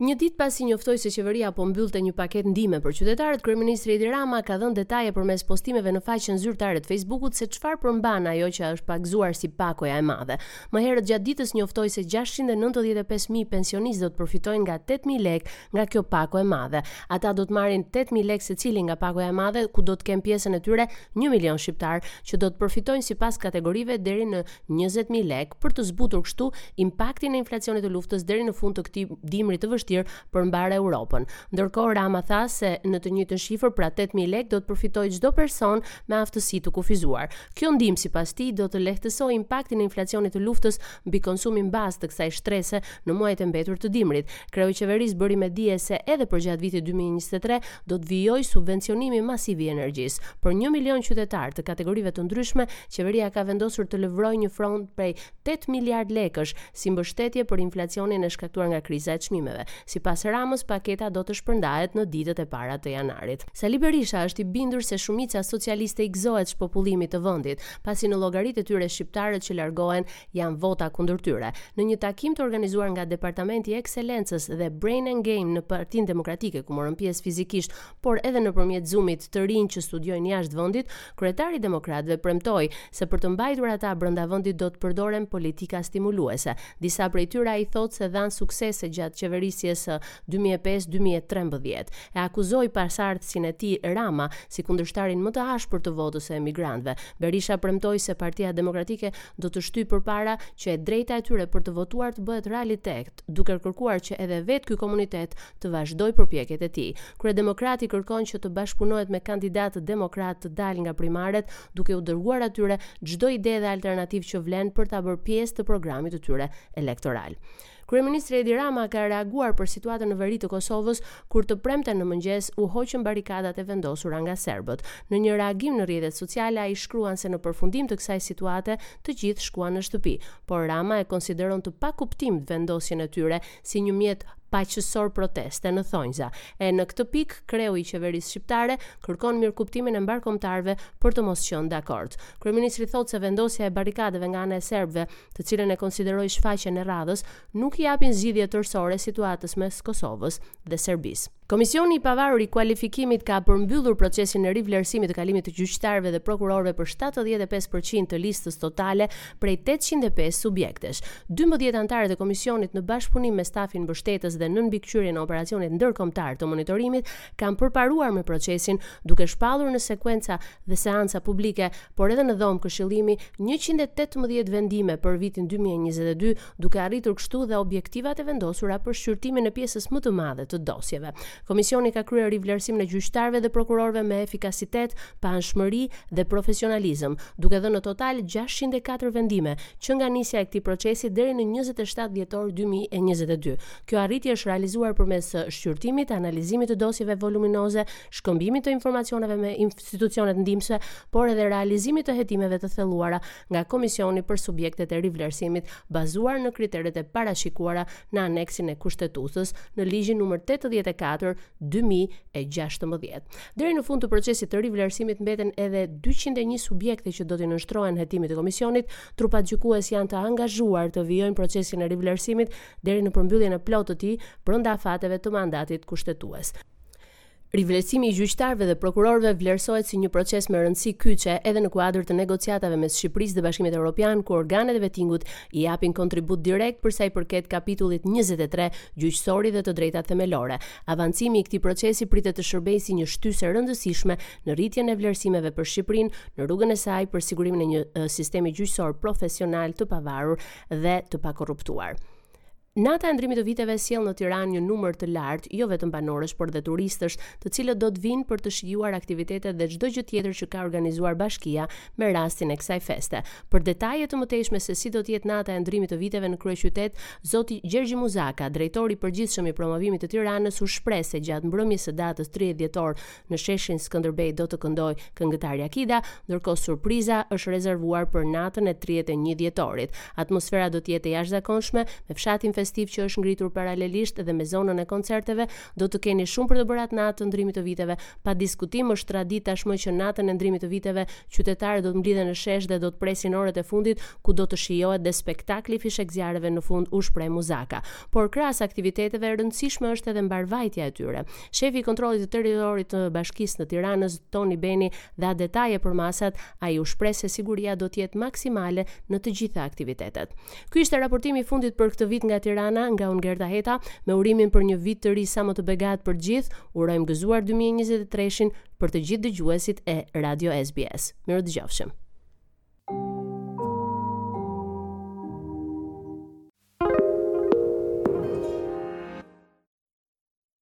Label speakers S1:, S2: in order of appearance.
S1: Një ditë pasi njoftoi se qeveria po mbyllte një paketë ndihme për qytetarët, kryeministri Edi Rama ka dhënë detaje përmes postimeve në faqen zyrtare të Facebook-ut se çfarë përmban ajo që është pagëzuar si pakoja e madhe. Më herët gjatë ditës njoftoi se 695 mijë pensionistë do të përfitojnë nga 8 mijë lekë nga kjo pako e madhe. Ata do të marrin tetë mijë lekë secili nga pakoja e madhe, ku do të kenë pjesën e tyre një milion shqiptarë, që do të përfitojnë sipas kategorive deri në njëzet mijë lekë, për të zbutur kështu impaktin e inflacionit të luftës deri në fund të këtij dimri të vështirë për mbarë Europën. Ndërkohë Rama tha se në të njëjtën shifër, pra tetë mijë lekë do të përfitojë çdo person me aftësi të kufizuar. Kjo ndihmë sipas tij do të lehtësojë impaktin e inflacionit të luftës mbi konsumin bazë të kësaj shtrese Në muajt e mbetur të dimrit, kreu i qeverisë bëri me dije se edhe përgjatë vitit dy mijë e njëzet e tre do të vijojë subvencionimi masiv i energjisë. Për një milion qytetarë të kategorive të ndryshme, qeveria ka vendosur të lëvrojë një fond prej tetë miliardë lekësh si mbështetje për inflacionin e shkaktuar nga kriza e çmimeve. Sipas Ramës, paketa do të shpërndahet në ditët e para të janarit. Sali Berisha është i bindur se shumica socialiste i gëzohet shpopullimit të vendit, pasi në llogaritë e tyre shqiptarët që largohen janë vota kundër tyre. Në një takim të organizuar nga Departamenti i Ekselencës dhe Brain Gain në Partinë Demokratike, ku morën pjesë fizikisht, por edhe nëpërmjet Zoom-it të rinj që studiojnë jashtë vendit, kryetari i demokratëve premtoi se për të mbajtur ata brenda vendit do të përdoren politika stimuluese. Disa prej tyre ai thotë se dhanë suksese gjatë qeverisjes së dy mijë e pesë, dy mijë e trembëdhjetë. E akuzoi pasardhësin e tij, Rama, si kundërshtarin më të ashpër të votës së emigrantëve. Berisha premtoi se Partia Demokratike do të shtyjë përpara që e drejta e tyre për të votuar të bëhet realitet, duke kërkuar që edhe vetë ky komunitet të vazhdojë përpjekjet e tij. Kryedemokrati kërkon që të bashkëpunohet me kandidatë demokratë të dalë nga primaret, duke u dërguar atyre çdo ide dhe alternativë që vlen për ta bërë pjesë të programit të tyre elektoral. Kryeministri Edi Rama ka reaguar për situatën në veri të Kosovës, kur të premten në mëngjes u hoqën barrikadat e vendosura nga serbët. Në një reagim në rrjetet sociale ai shkruan se në përfundim të kësaj situate të gjithë shkuan në shtëpi, por Rama e konsideron të pakuptimtë vendosjen e tyre si një mjet paqësor proteste në thonjza. E në këtë pikë kreu i qeverisë shqiptare kërkon mirëkuptimin e mbarëkombëtarëve për të mos qenë dakord. Kryeministri thotë se vendosja e barrikadave nga ana e serbëve, të cilën e konsideroi shfaqjen e radhës, nuk i japin zgjidhje tërësore situatës mes Kosovës dhe Serbisë. Komisioni i Pavarur i Kualifikimit ka përmbyllur procesin e rivlerësimit të kalimit të gjyqtarëve dhe prokurorëve për shtatëdhjetë e pesë për qind të listës totale prej tetëqind e pesë subjektesh. Dymbëdhjetë anëtarët e Komisionit në bashkëpunim me stafin mbështetës dhe nën mbikëqyrjen e Operacionit Ndërkombëtar të Monitorimit kanë përparuar me procesin, duke shpallur në sekuenca dhe seanca publike, por edhe në dhomë këshillimi, njëqind e tetëmbëdhjetë vendime për vitin dy mijë e njëzet e dy, duke arritur kështu dhe objektivat e vendosura për shqyrtimin e pjesës më të madhe të dosjeve. Komisioni ka kryer rivlerësimin e gjyqtarëve dhe prokurorëve me efikasitet, paanshmëri dhe profesionalizëm, duke dhënë në total gjashtëqind e katër vendime, që nga nisja e këtij procesi deri në njëzet e shtatë dhjetor dy mijë e njëzet e dy. Kjo arritje është realizuar përmes shqyrtimit, analizimit të dosjeve voluminoze shkëmbimit të informacioneve me institucionet ndihmëse, por edhe realizimit të hetimeve të thelluara nga Komisioni për subjektet e rivlerësimit, bazuar në kriteret e parashikuara në aneksin e Kushtetutës, në Ligjin numër 84 2016. Deri në fund të procesit të rivlerësimit mbeten edhe 201 subjekte që do t'i nënshtrohen hetimit të Komisionit, trupat gjykues janë të angazhuar të vijojnë procesin e rivlerësimit deri në përmbylljen e plotë të tij brenda afateve të mandatit kushtetues. Rivlerësimi i gjyqtarëve dhe prokurorëve vlerësohet si një proces me rëndësi kyçe edhe në kuadër të negociatave mes Shqipërisë dhe Bashkimit Evropian ku organet e Vetingut i japin kontribut direkt përsa i përket kapitullit njëzet e tre gjyqësori dhe të drejtat themelore. Avancimi i këtij procesi pritet të shërbejë si një shtysë e rëndësishme në rritjen e vlerësimeve për Shqipërinë në rrugën e saj për sigurimin e një sistemi gjyqësor profesional të pavarur dhe të pakorruptuar. Nata e ndrimit të viteve sjell në Tiranë një numër të lartë, jo vetëm banorësh, por dhe turistësh, të cilët do të vijnë për të shijuar aktivitetet dhe çdo gjë tjetër që ka organizuar bashkia me rastin e kësaj feste. Për detaje të mëtejshme se si do të jetë nata e ndrimit të viteve në kryeqytet, zoti Gjergji Muzaka, drejtori i përgjithshëm i promovimit të Tiranës, u shpreh se gjatë mbrëmjes së datës 30 dhjetor Në sheshin Skënderbej do të këndojë këngëtarja Kida, ndërkohë surpriza është rezervuar për natën e tridhjetë e një dhjetorit. Atmosfera do të jetë e jashtëzakonshme, me fshatin festiv që është ngritur paralelisht dhe me zonën e koncerteve, do të keni shumë për të bërë atë natë të ndrimit të viteve. Pa diskutim është traditë tashmë që natën e ndrimit të viteve qytetarët do të mblidhen në shesh dhe do të presin orët e fundit ku do të shijohet dhe spektakli i fishekzjarreve në fund, u shpreh Muzaka. Por krahas aktiviteteve, e rëndësishme është edhe mbarëvajtja e tyre. Shefi i Kontrollit të Territorit të Bashkisë në Tiranës, Toni Beni, dha detaje për masat, ai u shpreh se siguria do të jetë maksimale në të gjitha aktivitetet. Ky ishte raportimi i fundit për këtë vit nga Tirana, nga unë Gerta Heta, me urimin për një vit të ri sa më të begatë për gjithë, urojmë gëzuar 2023-shin për të gjithë dëgjuesit e Radio SBS. Mirudëgjofshim.